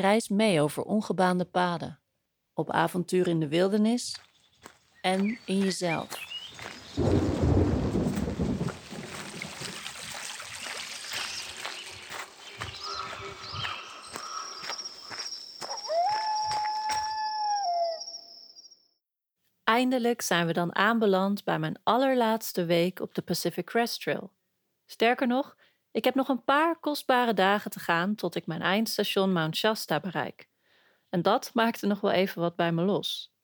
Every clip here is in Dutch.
Reis mee over ongebaande paden, op avontuur in de wildernis en in jezelf. Eindelijk zijn we dan aanbeland bij mijn allerlaatste week op de Pacific Crest Trail. Sterker nog, ik heb nog een paar kostbare dagen te gaan tot ik mijn eindstation Mount Shasta bereik. En dat maakte nog wel even wat bij me los.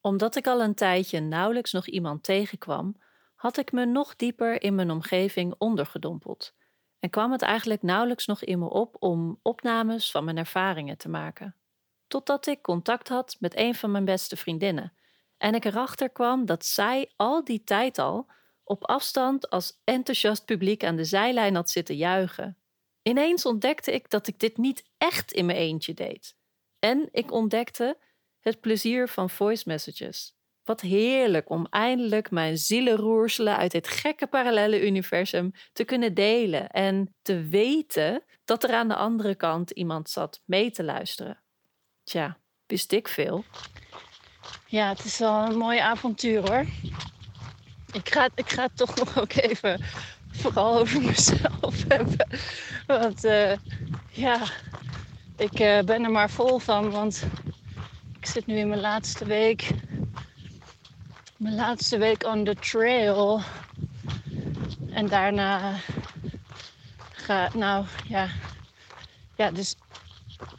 Omdat ik al een tijdje nauwelijks nog iemand tegenkwam, had ik me nog dieper in mijn omgeving ondergedompeld en kwam het eigenlijk nauwelijks nog in me op om opnames van mijn ervaringen te maken. Totdat ik contact had met een van mijn beste vriendinnen en ik erachter kwam dat zij al die tijd al op afstand als enthousiast publiek aan de zijlijn had zitten juichen. Ineens ontdekte ik dat ik dit niet echt in mijn eentje deed. En ik ontdekte het plezier van voice messages. Wat heerlijk om eindelijk mijn zielenroerselen uit dit gekke parallele universum te kunnen delen en te weten dat er aan de andere kant iemand zat mee te luisteren. Tja, wist ik veel. Ja, het is wel een mooi avontuur hoor. Ik ga, ik ga het toch nog ook even vooral over mezelf hebben. Want uh, ja, ik uh, ben er maar vol van. Want ik zit nu in mijn laatste week. Mijn laatste week on the trail. En daarna ga, nou ja, ja, dus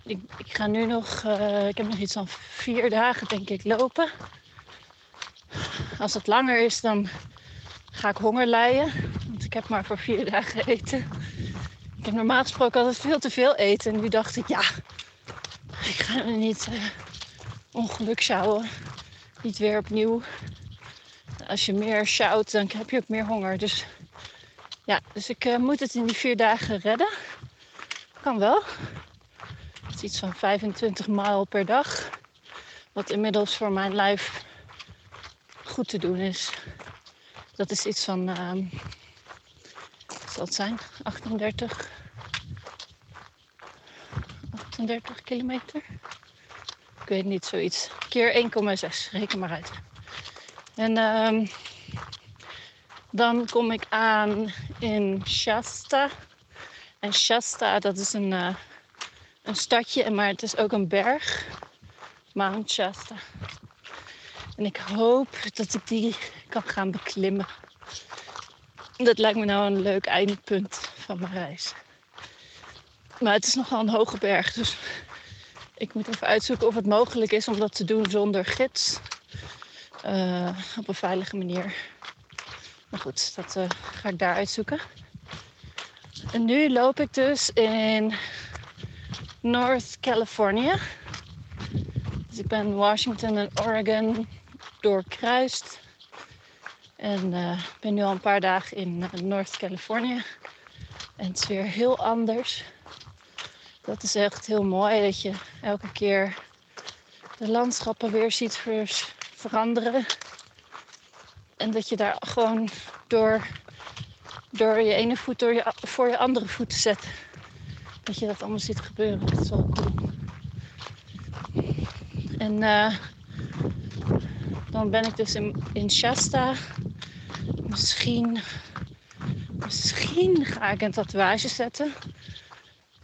ik, ik ga nu nog, uh, ik heb nog iets van vier dagen denk ik lopen. Als het langer is, dan ga ik honger lijden. Want ik heb maar voor vier dagen eten. Ik heb normaal gesproken altijd veel te veel eten. En nu dacht ik, ja, ik ga er niet uh, ongeluk sjouwen. Niet weer opnieuw. Als je meer sjouwt, dan heb je ook meer honger. Dus ja, dus ik uh, moet het in die vier dagen redden. Kan wel. Het is iets van 25 mijl per dag. Wat inmiddels voor mijn lijf goed te doen is. Dat is iets van, uh, wat zal het zijn? 38, 38 kilometer. Ik weet niet, zoiets. Keer 1,6, reken maar uit. En um, dan kom ik aan in Shasta. En Shasta, dat is een, uh, een stadje, maar het is ook een berg. Mount Shasta. En ik hoop dat ik die kan gaan beklimmen. Dat lijkt me nou een leuk eindpunt van mijn reis. Maar het is nogal een hoge berg, dus ik moet even uitzoeken of het mogelijk is om dat te doen zonder gids. Uh, op een veilige manier. Maar goed, dat uh, ga ik daar uitzoeken. En nu loop ik dus in North California. Dus ik ben Washington en Oregon doorkruist. En uh, ben nu al een paar dagen in North California. En het is weer heel anders. Dat is echt heel mooi dat je elke keer de landschappen weer ziet ver veranderen. En dat je daar gewoon door, door je ene voet door je, voor je andere voet zetten. Dat je dat allemaal ziet gebeuren. Dat is wel cool. En uh, dan ben ik dus in, in Shasta. Misschien, misschien ga ik een tatoeage zetten.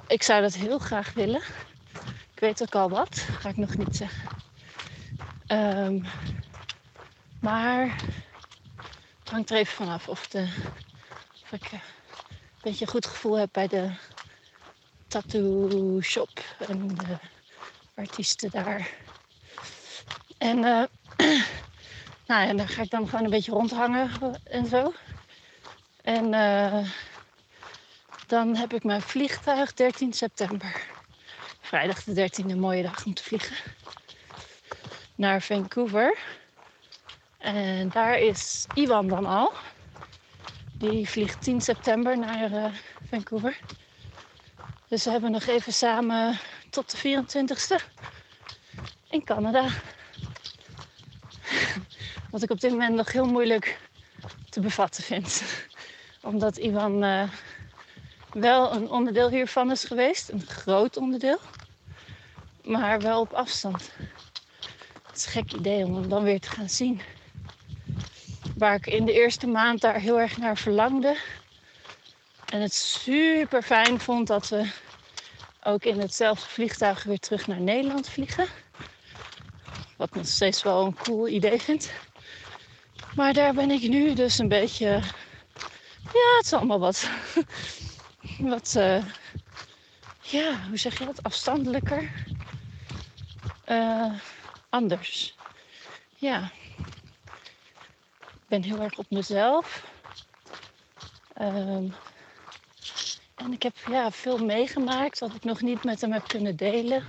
Ik zou dat heel graag willen. Ik weet ook al wat, ga ik nog niet zeggen. Um, maar het hangt er even vanaf of, de, of ik een beetje een goed gevoel heb bij de tattoo shop en de artiesten daar. En uh, nou dan ga ik dan gewoon een beetje rondhangen en zo. En uh, dan heb ik mijn vliegtuig 13 september. vrijdag de 13e een mooie dag om te vliegen. Naar Vancouver. En daar is Iwan dan al. Die vliegt 10 september naar uh, Vancouver. Dus we hebben nog even samen tot de 24ste in Canada. Wat ik op dit moment nog heel moeilijk te bevatten vind. Omdat Ivan uh, wel een onderdeel hiervan is geweest. Een groot onderdeel. Maar wel op afstand. Het is een gek idee om hem dan weer te gaan zien. Waar ik in de eerste maand daar heel erg naar verlangde. En het super fijn vond dat we ook in hetzelfde vliegtuig weer terug naar Nederland vliegen. Wat nog steeds wel een cool idee vind. Maar daar ben ik nu dus een beetje. Ja, het is allemaal wat. wat. Uh, ja, hoe zeg je dat? Afstandelijker. Uh, anders. Ja. Ik ben heel erg op mezelf. Um, en ik heb ja, veel meegemaakt wat ik nog niet met hem heb kunnen delen.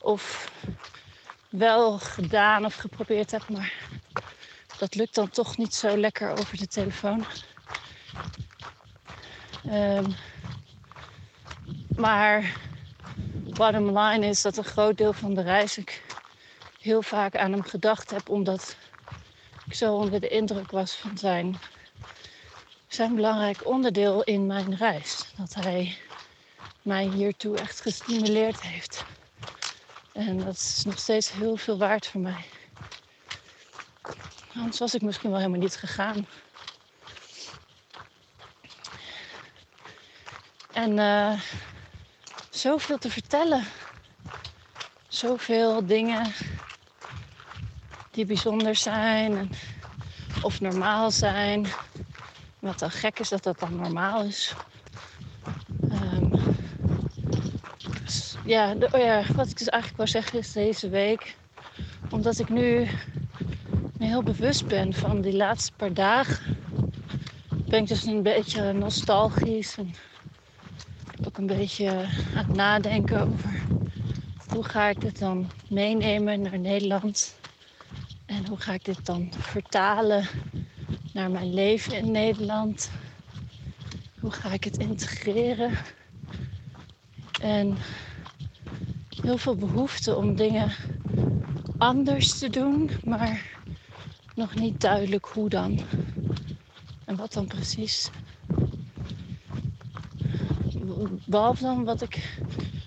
Of wel gedaan of geprobeerd heb, maar dat lukt dan toch niet zo lekker over de telefoon. Um, maar bottom line is dat een groot deel van de reis ik heel vaak aan hem gedacht heb, omdat ik zo onder de indruk was van zijn zijn belangrijk onderdeel in mijn reis. Dat hij mij hiertoe echt gestimuleerd heeft. En dat is nog steeds heel veel waard voor mij. Anders was ik misschien wel helemaal niet gegaan. En uh, zoveel te vertellen. Zoveel dingen die bijzonder zijn en of normaal zijn. Wat dan gek is dat dat dan normaal is. Um, dus ja, oh ja, wat ik dus eigenlijk wil zeggen is deze week. Omdat ik nu me heel bewust ben van die laatste paar dagen. Ben ik dus een beetje nostalgisch. En ook een beetje aan het nadenken over hoe ga ik dit dan meenemen naar Nederland. En hoe ga ik dit dan vertalen naar mijn leven in Nederland. Hoe ga ik het integreren? En heel veel behoefte om dingen anders te doen, maar nog niet duidelijk hoe dan. En wat dan precies. Behalve dan wat ik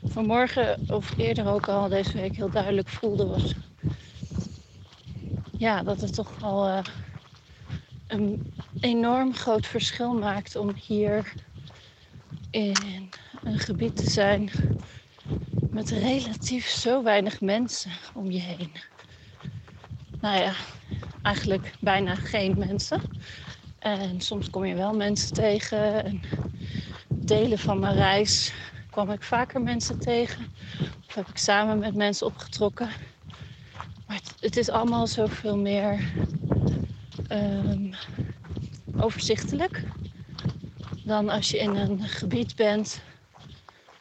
vanmorgen of eerder ook al deze week heel duidelijk voelde was. Ja, dat het toch al uh, een enorm groot verschil maakt om hier in een gebied te zijn met relatief zo weinig mensen om je heen. Nou ja, eigenlijk bijna geen mensen. En soms kom je wel mensen tegen. En delen van mijn reis kwam ik vaker mensen tegen. Of heb ik samen met mensen opgetrokken. Maar het, is allemaal zoveel meer um, overzichtelijk dan als je in een gebied bent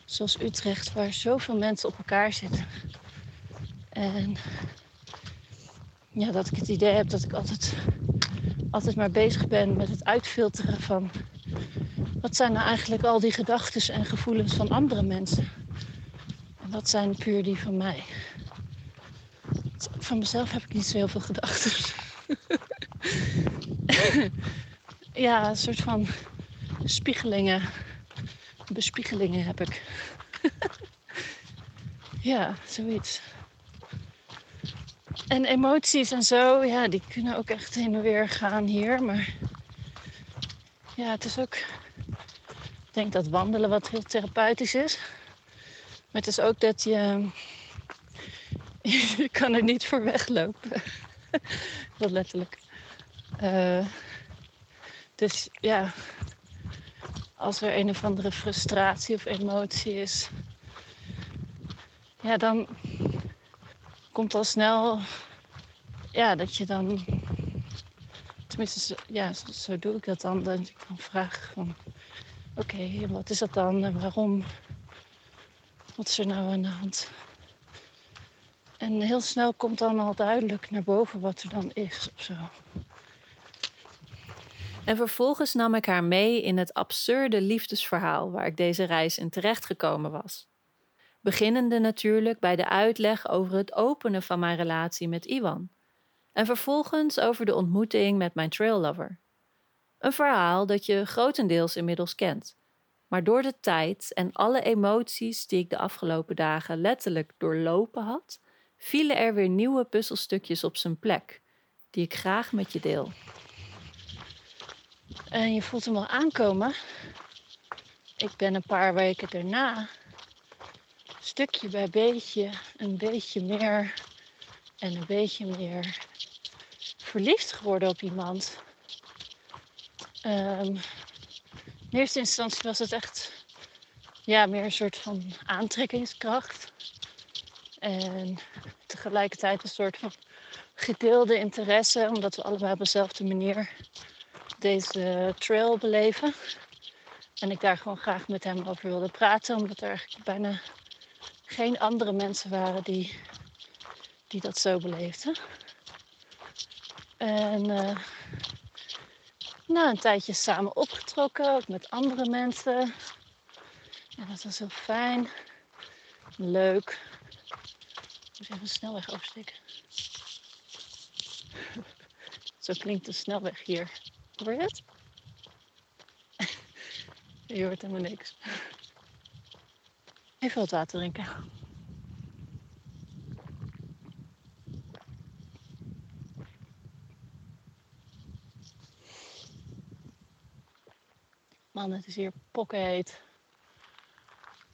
zoals Utrecht, waar zoveel mensen op elkaar zitten. En ja, dat ik het idee heb dat ik altijd, altijd maar bezig ben met het uitfilteren van wat zijn nou eigenlijk al die gedachten en gevoelens van andere mensen. En wat zijn puur die van mij. Van mezelf heb ik niet zo heel veel gedachten. ja, een soort van spiegelingen. Bespiegelingen heb ik. ja, zoiets. En emoties en zo, ja, die kunnen ook echt heen en weer gaan hier. Maar ja, het is ook. Ik denk dat wandelen wat heel therapeutisch is. Maar het is ook dat je. Je kan er niet voor weglopen. dat letterlijk. Uh, dus ja, als er een of andere frustratie of emotie is, ja, dan komt al snel, ja, dat je dan, tenminste, ja, zo, doe ik dat dan, dat ik dan vraag van, oké, wat is dat dan en waarom? Wat is er nou aan de hand? En heel snel komt dan al duidelijk naar boven wat er dan is of zo. En vervolgens nam ik haar mee in het absurde liefdesverhaal waar ik deze reis in terechtgekomen was. Beginnende natuurlijk bij de uitleg over het openen van mijn relatie met Iwan. En vervolgens over de ontmoeting met mijn traillover. Een verhaal dat je grotendeels inmiddels kent. Maar door de tijd en alle emoties die ik de afgelopen dagen letterlijk doorlopen had, vielen er weer nieuwe puzzelstukjes op zijn plek, die ik graag met je deel. En je voelt hem al aankomen. Ik ben een paar weken daarna, stukje bij beetje, een beetje meer en een beetje meer verliefd geworden op iemand. Um, in eerste instantie was het echt ja, meer een soort van aantrekkingskracht. En tegelijkertijd een soort van gedeelde interesse, omdat we allebei op dezelfde manier deze trail beleven. En ik daar gewoon graag met hem over wilde praten, omdat er eigenlijk bijna geen andere mensen waren die, die dat zo beleefden. En uh, na een tijdje samen opgetrokken, ook met andere mensen. Ja, dat was heel fijn. Leuk. Ik moet even een snelweg oversteken. Zo klinkt de snelweg hier. Hoor je het? Je hoort helemaal niks. Even wat water drinken. Man, het is hier pokkenheet.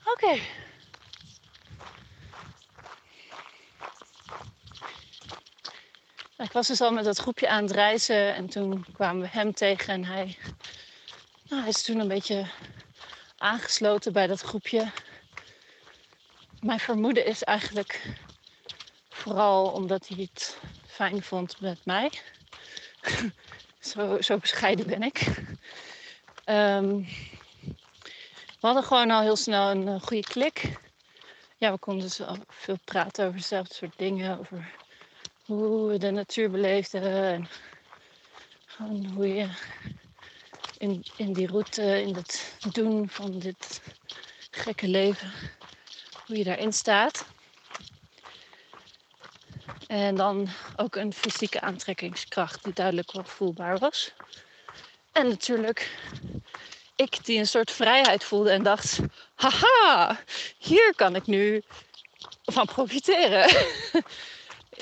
Oké. Ik was dus al met dat groepje aan het reizen en toen kwamen we hem tegen en hij, nou, hij is toen een beetje aangesloten bij dat groepje. Mijn vermoeden is eigenlijk vooral omdat hij het fijn vond met mij. zo, zo bescheiden ben ik. Um, we hadden gewoon al heel snel een uh, goede klik. Ja, we konden dus veel praten over dezelfde soort dingen. Over hoe we de natuur beleefden. En gewoon hoe je in, in die route, in het doen van dit gekke leven, hoe je daarin staat. En dan ook een fysieke aantrekkingskracht die duidelijk wel voelbaar was. En natuurlijk ik die een soort vrijheid voelde en dacht: haha, hier kan ik nu van profiteren.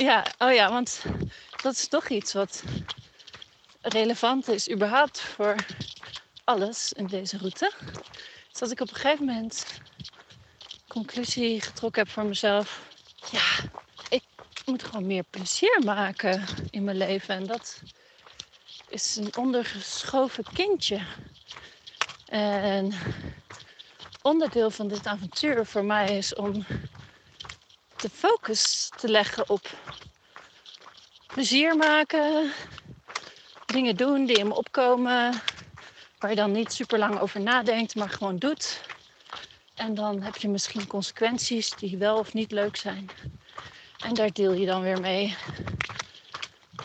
ja, oh ja, want dat is toch iets wat relevant is überhaupt voor alles in deze route. Dus dat ik op een gegeven moment conclusie getrokken heb voor mezelf. Ja, ik moet gewoon meer plezier maken in mijn leven. En dat is een ondergeschoven kindje. En onderdeel van dit avontuur voor mij is om de focus te leggen op plezier maken, dingen doen die in me opkomen, waar je dan niet super lang over nadenkt, maar gewoon doet. En dan heb je misschien consequenties die wel of niet leuk zijn. En daar deel je dan weer mee.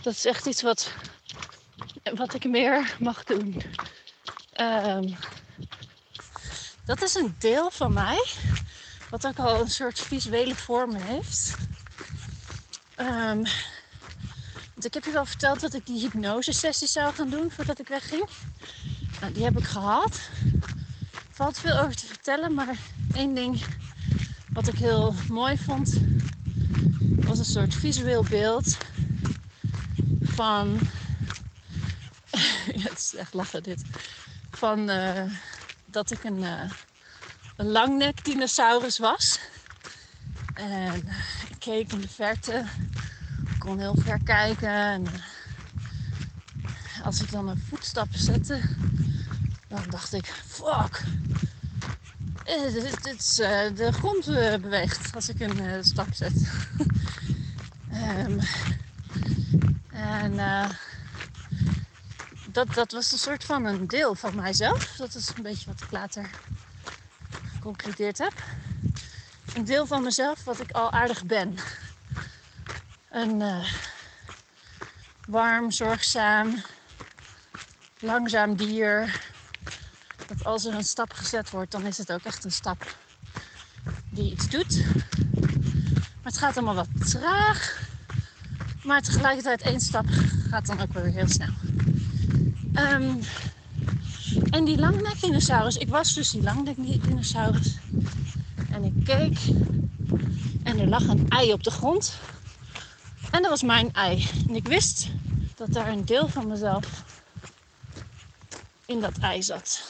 Dat is echt iets wat, wat ik meer mag doen. Um, dat is een deel van mij, wat ook al een soort visuele vorm heeft. Um, ik heb je wel verteld dat ik die hypnose-sessie zou gaan doen voordat ik wegging. Nou, die heb ik gehad. Valt veel over te vertellen, maar één ding wat ik heel mooi vond, was een soort visueel beeld van. ja, het is echt lachen dit van uh, dat ik een, uh, een langnek dinosaurus was. En ik keek in de verte. Kon heel ver kijken. En als ik dan een voetstappen zette, dan dacht ik, fuck. Is, uh, de grond beweegt als ik een stap zet. um, en dat, dat was een soort van een deel van mijzelf. Dat is een beetje wat ik later geconcludeerd heb. een deel van mezelf wat ik al aardig ben. Een uh, warm, zorgzaam, langzaam dier. Dat als er een stap gezet wordt, dan is het ook echt een stap die iets doet. Maar het gaat allemaal wat traag. Maar tegelijkertijd één stap gaat dan ook weer heel snel. Um, en die langnek-dinosaurus, ik was dus die langnek-dinosaurus. En ik keek en er lag een ei op de grond. En dat was mijn ei. En ik wist dat daar een deel van mezelf in dat ei zat.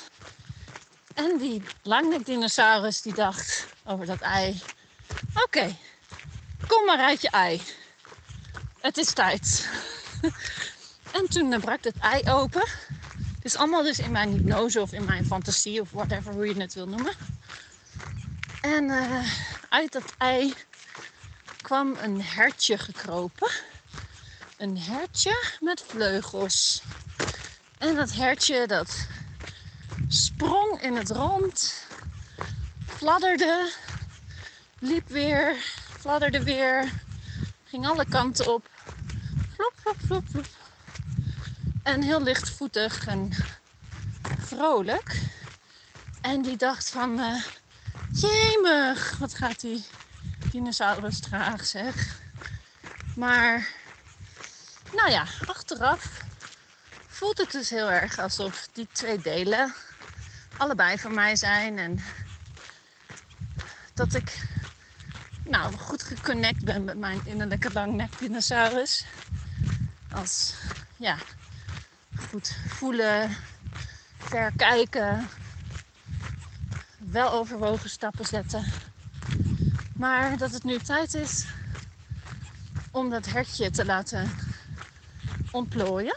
En die langnek-dinosaurus die dacht over dat ei: Oké, kom maar uit je ei. Het is tijd. en toen brak het ei open. Het is allemaal dus in mijn hypnose of in mijn fantasie of whatever, hoe je het wil noemen. En uh, uit dat ei kwam een hertje gekropen. Een hertje met vleugels. En dat hertje dat sprong in het rond, fladderde, liep weer, fladderde weer, ging alle kanten op. Flop, flop, flop, flop. En heel lichtvoetig en vrolijk. En die dacht van, uh, jemig, wat gaat die dinosaurus traag zeg. Maar, nou ja, achteraf voelt het dus heel erg alsof die twee delen allebei van mij zijn. En dat ik nou, goed geconnect ben met mijn innerlijke langnek dinosaurus. Als, ja, goed voelen, ver kijken, wel overwogen stappen zetten. Maar dat het nu tijd is om dat hertje te laten ontplooien.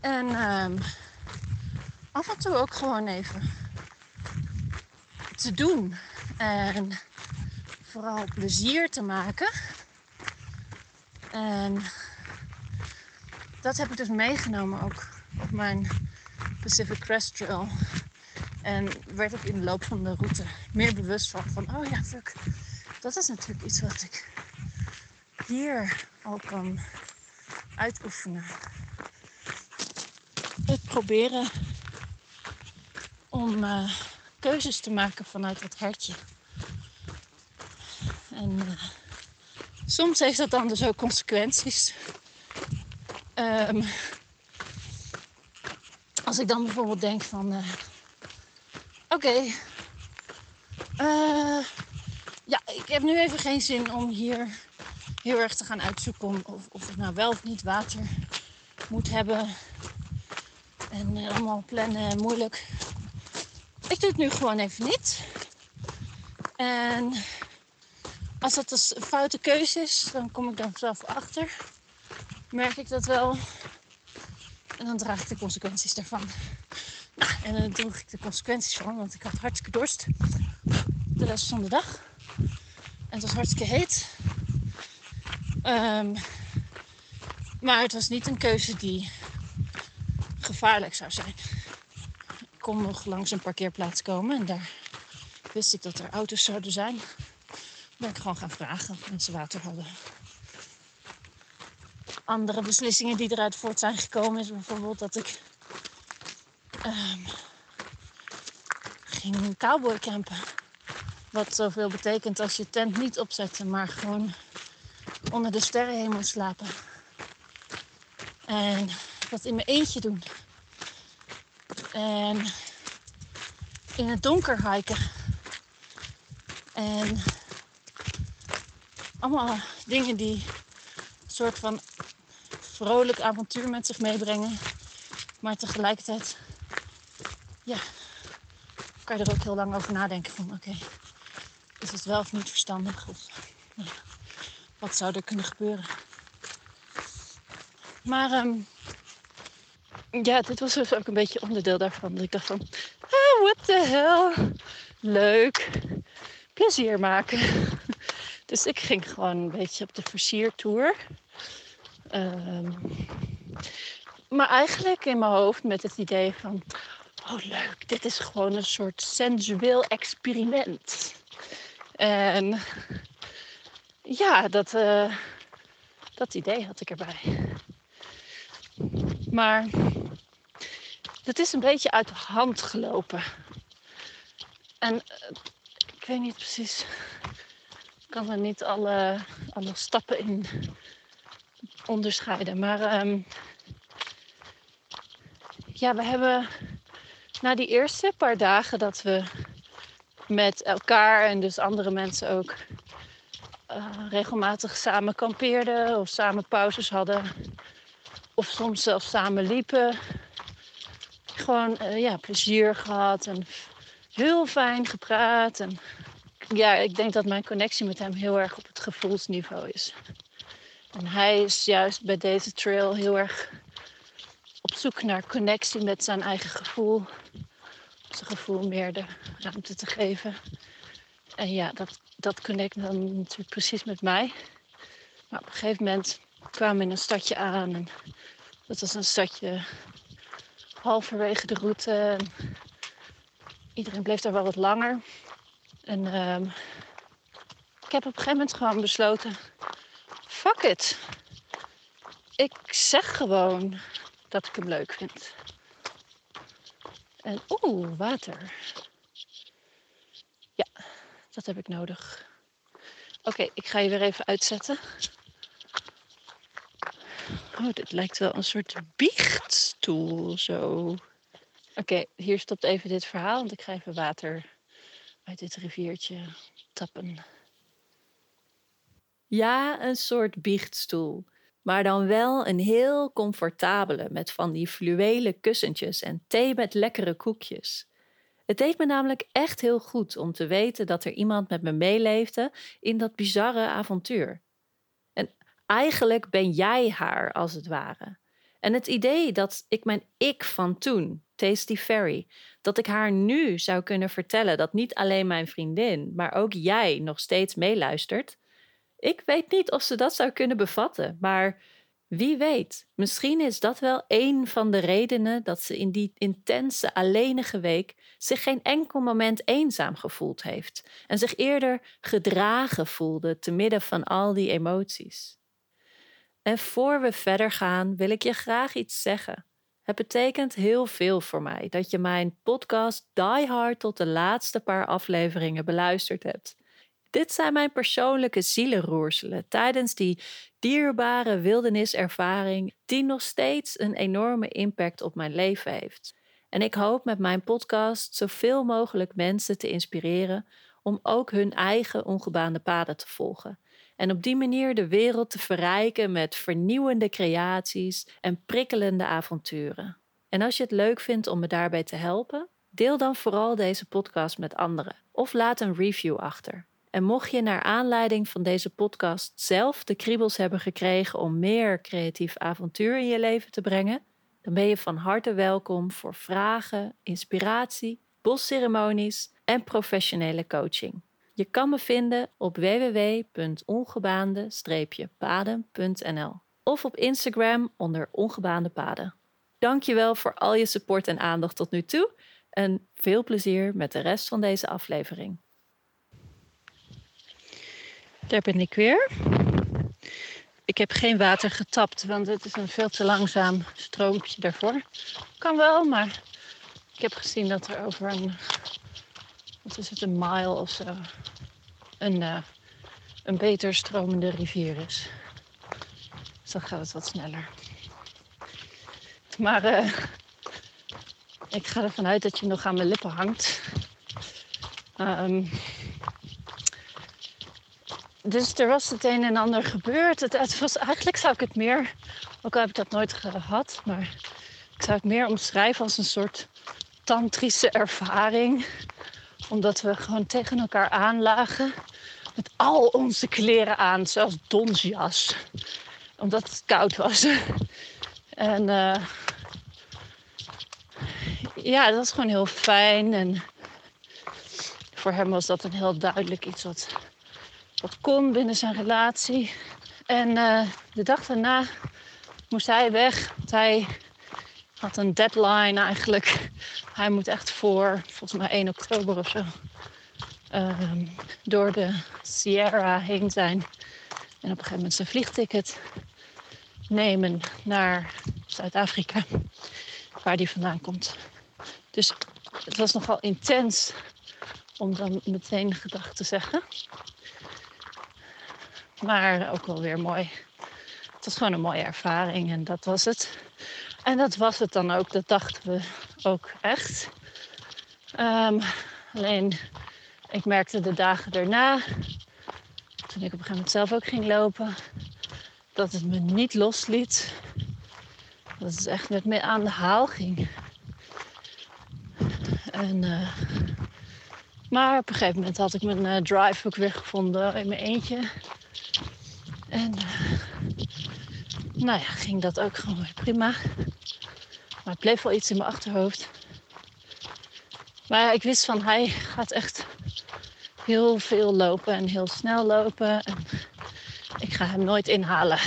En um, af en toe ook gewoon even te doen. En vooral plezier te maken. En dat heb ik dus meegenomen ook op mijn Pacific Crest Trail. En werd ook in de loop van de route meer bewust van, van oh ja, fuck, dat is natuurlijk iets wat ik hier al kan uitoefenen. Het proberen om uh, keuzes te maken vanuit het hertje. En uh, soms heeft dat dan dus ook consequenties. Um, als ik dan bijvoorbeeld denk van, oké, okay, ja, ik heb nu even geen zin om hier heel erg te gaan uitzoeken of, of ik nou wel of niet water moet hebben. En allemaal plannen moeilijk. Ik doe het nu gewoon even niet. En als dat een foute keuze is, dan kom ik dan zelf achter. Merk ik dat wel. En dan draag ik de consequenties daarvan. En dan droeg ik de consequenties van, want ik had hartstikke dorst. De rest van de dag. En het was hartstikke heet. Um, maar het was niet een keuze die gevaarlijk zou zijn kon nog langs een parkeerplaats komen. En daar wist ik dat er auto's zouden zijn. Ben ik gewoon gaan vragen of mensen water hadden. Andere beslissingen die eruit voort zijn gekomen is bijvoorbeeld dat ik um, ging cowboy campen. Wat zoveel betekent als je tent niet opzetten, maar gewoon onder de sterrenhemel slapen. En dat in mijn eentje doen. En in het donker hiken. En allemaal dingen die een soort van vrolijk avontuur met zich meebrengen. Maar tegelijkertijd, ja, kan je er ook heel lang over nadenken van oké, is het wel of niet verstandig? Of wat zou er kunnen gebeuren? Maar um, ja, dit was dus ook een beetje onderdeel daarvan. Dat ik dacht van, ah, what the hell. Leuk. Plezier maken. Dus ik ging gewoon een beetje op de versiertour. Um, maar eigenlijk in mijn hoofd met het idee van... Oh leuk, dit is gewoon een soort sensueel experiment. En ja, dat, uh, dat idee had ik erbij. Maar het is een beetje uit de hand gelopen. En uh, ik weet niet precies, ik kan er niet alle, alle stappen in onderscheiden. Maar um, ja, we hebben na die eerste paar dagen dat we met elkaar en dus andere mensen ook uh, regelmatig samen kampeerden of samen pauzes hadden. Of soms zelfs samen liepen. Gewoon uh, ja, plezier gehad en heel fijn gepraat. En ja, ik denk dat mijn connectie met hem heel erg op het gevoelsniveau is. En hij is juist bij deze trail heel erg op zoek naar connectie met zijn eigen gevoel. Zijn gevoel meer de ruimte te geven. En ja, dat, dat connect dan natuurlijk precies met mij. Maar op een gegeven moment kwamen we in een stadje aan. En dat was een stadje halverwege de route. En iedereen bleef daar wel wat langer. En um, ik heb op een gegeven moment gewoon besloten: fuck it. Ik zeg gewoon dat ik hem leuk vind. En oeh, water. Ja, dat heb ik nodig. Oké, ik ga je weer even uitzetten. Oh, dit lijkt wel een soort biechtstoel zo. Oké, hier stopt even dit verhaal, want ik ga even water uit dit riviertje tappen. Ja, een soort biechtstoel. Maar dan wel een heel comfortabele met van die fluwelen kussentjes en thee met lekkere koekjes. Het deed me namelijk echt heel goed om te weten dat er iemand met me meeleefde in dat bizarre avontuur. En eigenlijk ben jij haar als het ware. En het idee dat ik mijn ik van toen, Tasty Fairy, dat ik haar nu zou kunnen vertellen dat niet alleen mijn vriendin, maar ook jij nog steeds meeluistert. Ik weet niet of ze dat zou kunnen bevatten, maar wie weet, misschien is dat wel een van de redenen dat ze in die intense alleenige week zich geen enkel moment eenzaam gevoeld heeft en zich eerder gedragen voelde te midden van al die emoties. En voor we verder gaan, wil ik je graag iets zeggen. Het betekent heel veel voor mij dat je mijn podcast Die Hard tot de laatste paar afleveringen beluisterd hebt. Dit zijn mijn persoonlijke zielenroerselen tijdens die dierbare wilderniservaring die nog steeds een enorme impact op mijn leven heeft. En ik hoop met mijn podcast zoveel mogelijk mensen te inspireren om ook hun eigen ongebaande paden te volgen. En op die manier de wereld te verrijken met vernieuwende creaties en prikkelende avonturen. En als je het leuk vindt om me daarbij te helpen, deel dan vooral deze podcast met anderen of laat een review achter. En mocht je naar aanleiding van deze podcast zelf de kriebels hebben gekregen om meer creatief avontuur in je leven te brengen, dan ben je van harte welkom voor vragen, inspiratie, bosceremonies en professionele coaching. Je kan me vinden op www.ongebaande-paden.nl of op Instagram onder Ongebaande Paden. Dankjewel voor al je support en aandacht tot nu toe en veel plezier met de rest van deze aflevering. Daar ben ik weer. Ik heb geen water getapt, want het is een veel te langzaam stroompje daarvoor. Kan wel, maar ik heb gezien dat er over een, wat is het, een mile of zo, een, uh, een beter stromende rivier is. Dus dan gaat het wat sneller. Maar uh, ik ga ervan uit dat je nog aan mijn lippen hangt. Um, dus er was het een en ander gebeurd. Het, het, was, eigenlijk zou ik het meer, ook al heb ik dat nooit gehad, maar ik zou het meer omschrijven als een soort tantrische ervaring. Omdat we gewoon tegen elkaar aanlagen met al onze kleren aan, zelfs donsjas. Omdat het koud was. En uh, ja, dat was gewoon heel fijn. En voor hem was dat een heel duidelijk iets wat kon binnen zijn relatie. En uh, de dag daarna moest hij weg. Want hij had een deadline eigenlijk. Hij moet echt voor, volgens mij 1 oktober of zo, ehm, door de Sierra heen zijn. En op een gegeven moment zijn vliegticket nemen naar Zuid-Afrika, waar die vandaan komt. Dus het was nogal intens om dan meteen gedacht te zeggen. Maar ook wel weer mooi. Het was gewoon een mooie ervaring en dat was het. En dat was het dan ook, dat dachten we ook echt. Ehm, alleen, ik merkte de dagen daarna, toen ik op een gegeven moment zelf ook ging lopen, dat het me niet losliet. Dat het echt met me aan de haal ging. En, uh, maar op een gegeven moment had ik mijn uh, drive ook weer gevonden in mijn eentje. En uh, nou ja, ging dat ook gewoon weer prima. Maar het bleef wel iets in mijn achterhoofd. Maar ja, ik wist van hij gaat echt heel veel lopen en heel snel lopen. En ik ga hem nooit inhalen.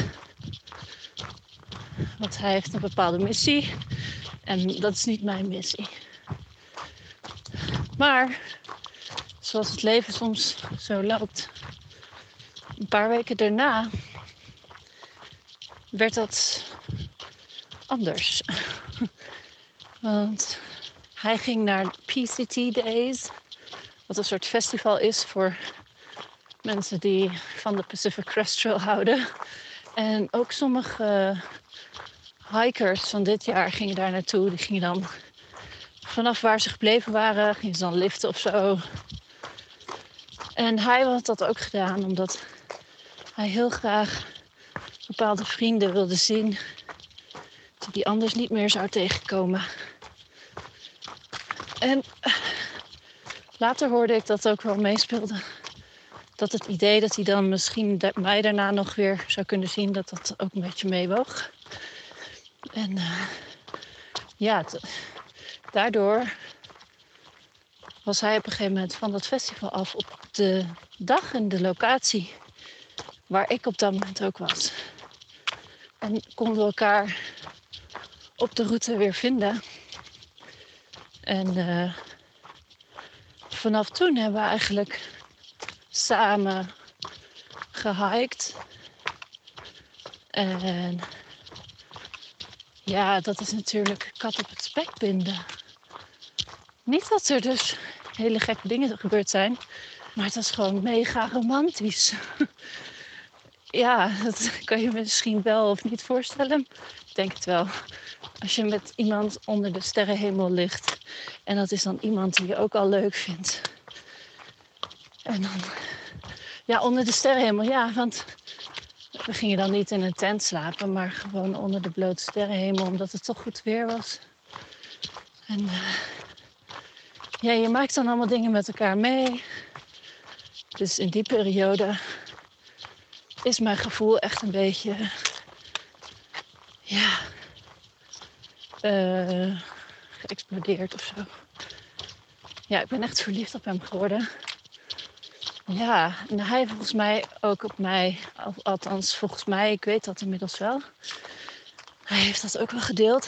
Want hij heeft een bepaalde missie. En dat is niet mijn missie. Maar zoals het leven soms zo loopt. Een paar weken daarna werd dat anders. Want hij ging naar PCT Days, wat een soort festival is voor mensen die van de Pacific Crest Trail houden. En ook sommige hikers van dit jaar gingen daar naartoe. Die gingen dan vanaf waar ze gebleven waren, gingen ze dan liften of zo. En hij had dat ook gedaan omdat hij heel graag bepaalde vrienden wilde zien die hij anders niet meer zou tegenkomen. En later hoorde ik dat ook wel meespeelde. Dat het idee dat hij dan misschien mij daarna nog weer zou kunnen zien, dat dat ook een beetje meewoog. En uh, ja, daardoor was hij op een gegeven moment van dat festival af op de dag en de locatie waar ik op dat moment ook was. En konden we elkaar op de route weer vinden. En uh, vanaf toen hebben we eigenlijk samen gehiked. En ja, dat is natuurlijk kat op het spek binden. Niet dat er dus hele gekke dingen gebeurd zijn, maar het was gewoon mega romantisch. ja, dat kan je misschien wel of niet voorstellen. Ik denk het wel. Als je met iemand onder de sterrenhemel ligt en dat is dan iemand die je ook al leuk vindt. En dan, ja, onder de sterrenhemel, ja, want we gingen dan niet in een tent slapen, maar gewoon onder de blote sterrenhemel, omdat het toch goed weer was. En uh, ja, je maakt dan allemaal dingen met elkaar mee. Dus in die periode is mijn gevoel echt een beetje, ja, uh, geëxplodeerd of zo. Ja, ik ben echt verliefd op hem geworden. Ja, en hij volgens mij ook op mij, althans volgens mij, ik weet dat inmiddels wel. Hij heeft dat ook wel gedeeld.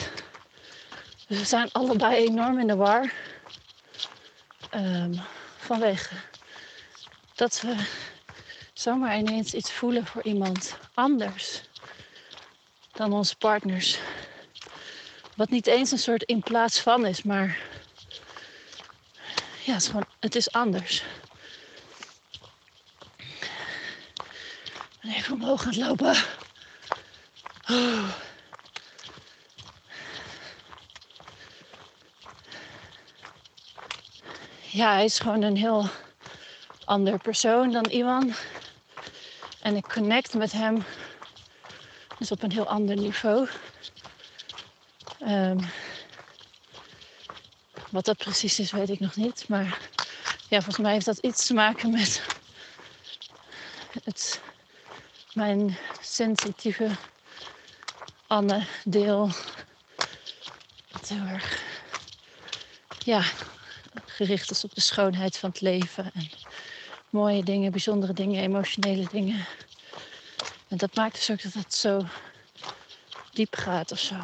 Dus we zijn allebei enorm in de war. Um, vanwege dat we zomaar ineens iets voelen voor iemand anders dan onze partners. Wat niet eens een soort in plaats van is, maar ja, het is het is anders. Even omhoog gaan lopen. Ja, hij is gewoon een heel ander persoon dan Iwan. En ik connect met hem dus op een heel ander niveau. Um, wat dat precies is, weet ik nog niet. Maar ja, volgens mij heeft dat iets te maken met het, mijn sensitieve Anne-deel. Dat heel erg ja, gericht is op de schoonheid van het leven. En mooie dingen, bijzondere dingen, emotionele dingen. En dat maakt dus ook dat het zo diep gaat of zo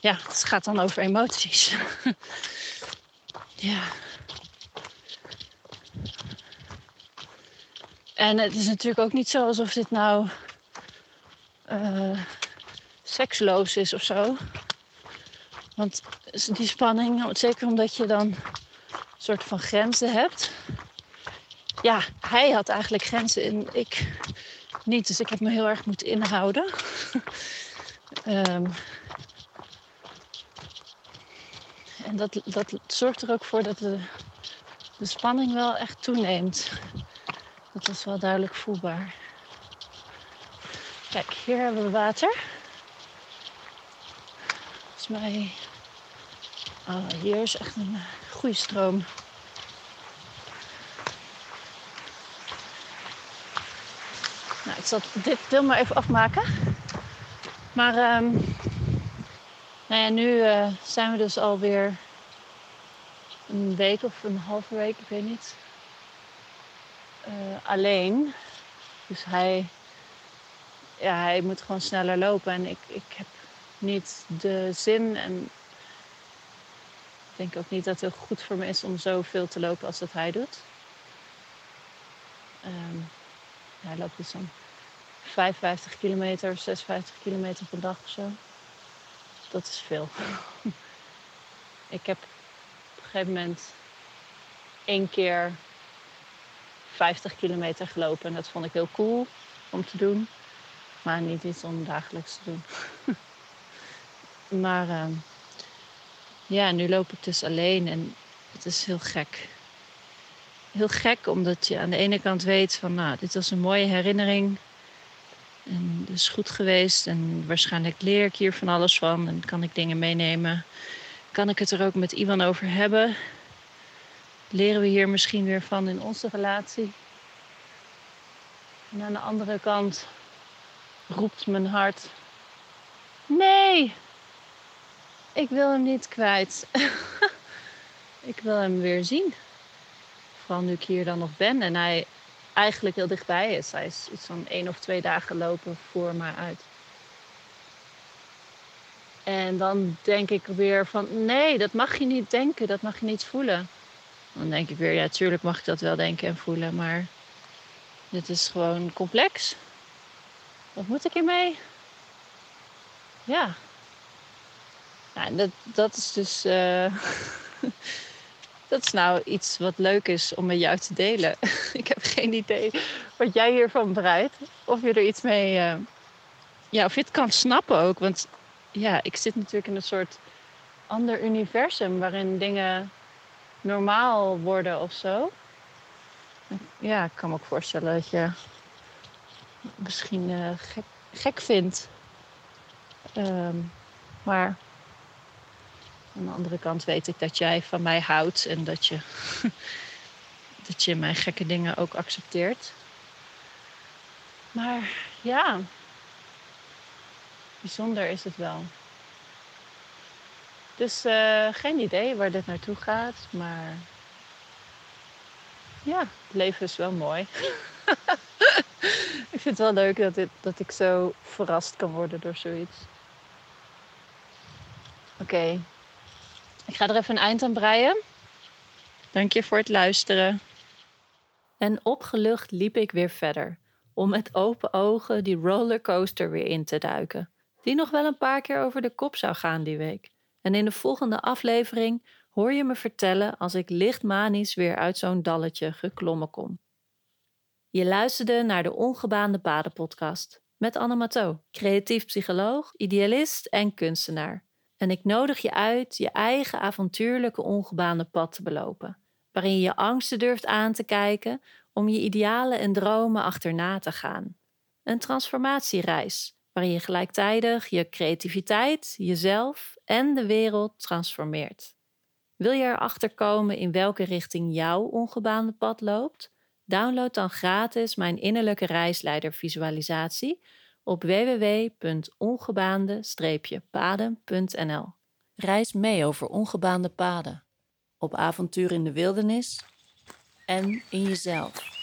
ja, het gaat dan over emoties. ja. En het is natuurlijk ook niet zo alsof dit nou uh, seksloos is of zo. Want die spanning, zeker omdat je dan een soort van grenzen hebt. Ja, hij had eigenlijk grenzen en ik niet. Dus ik heb me heel erg moeten inhouden. um, en dat, dat zorgt er ook voor dat de, de spanning wel echt toeneemt. Dat is wel duidelijk voelbaar. Kijk, hier hebben we water. Volgens mij. Oh, hier is echt een goede stroom. Ik zal dit deel maar even afmaken. Maar um, nou ja, nu uh, zijn we dus alweer een week of een halve week, ik weet niet, uh, alleen. Dus hij, ja, hij moet gewoon sneller lopen en ik, ik heb niet de zin en ik denk ook niet dat het goed voor me is om zoveel te lopen als dat hij doet. Um, hij loopt dus zo'n 55 kilometer, 56 kilometer per dag of zo. Dat is veel. ik heb op een gegeven moment één keer 50 kilometer gelopen. En dat vond ik heel cool om te doen. Maar niet iets om dagelijks te doen. maar uh, ja, nu loop ik dus alleen en het is heel gek. Heel gek omdat je aan de ene kant weet van nou, dit was een mooie herinnering. En dat is goed geweest en waarschijnlijk leer ik hier van alles van en kan ik dingen meenemen. Kan ik het er ook met iemand over hebben? Leren we hier misschien weer van in onze relatie? En aan de andere kant roept mijn hart: Nee, ik wil hem niet kwijt. ik wil hem weer zien. Vooral nu ik hier dan nog ben en hij eigenlijk heel dichtbij is. Hij is iets van één of twee dagen lopen voor mij uit. En dan denk ik weer van nee, dat mag je niet denken, dat mag je niet voelen. Dan denk ik weer, ja, tuurlijk mag ik dat wel denken en voelen, maar dit is gewoon complex. Wat moet ik hiermee? Ja. Nou, dat, dat is dus. Uh, dat is nou iets wat leuk is om met jou te delen. ik heb geen idee wat jij hiervan bereidt. Of je er iets mee. Uh, ja, of je het kan snappen ook. Want ja, ik zit natuurlijk in een soort ander universum waarin dingen normaal worden of zo. Ja, ik kan me ook voorstellen dat je misschien uh, gek, gek vindt. Um, maar aan de andere kant weet ik dat jij van mij houdt en dat je, dat je mijn gekke dingen ook accepteert. Maar ja, bijzonder is het wel. Dus uh, geen idee waar dit naartoe gaat, maar ja, het leven is wel mooi. ik vind het wel leuk dat, dat ik zo verrast kan worden door zoiets. Oké, ik ga er even een eind aan breien. Dank je voor het luisteren. En opgelucht liep ik weer verder, om met open ogen die rollercoaster weer in te duiken, die nog wel een paar keer over de kop zou gaan die week. En in de volgende aflevering hoor je me vertellen als ik licht manisch weer uit zo'n dalletje geklommen kom. Je luisterde naar de Ongebaande Paden podcast met Anne Mato, creatief psycholoog, idealist en kunstenaar. En ik nodig je uit je eigen avontuurlijke ongebaande pad te belopen, waarin je je angsten durft aan te kijken om je idealen en dromen achterna te gaan. Een transformatiereis waarin je gelijktijdig je creativiteit, jezelf en de wereld transformeert. Wil je erachter komen in welke richting jouw ongebaande pad loopt? Download dan gratis mijn innerlijke reisleider visualisatie op www.ongebaande-paden.nl. Reis mee over ongebaande paden, op avontuur in de wildernis en in jezelf.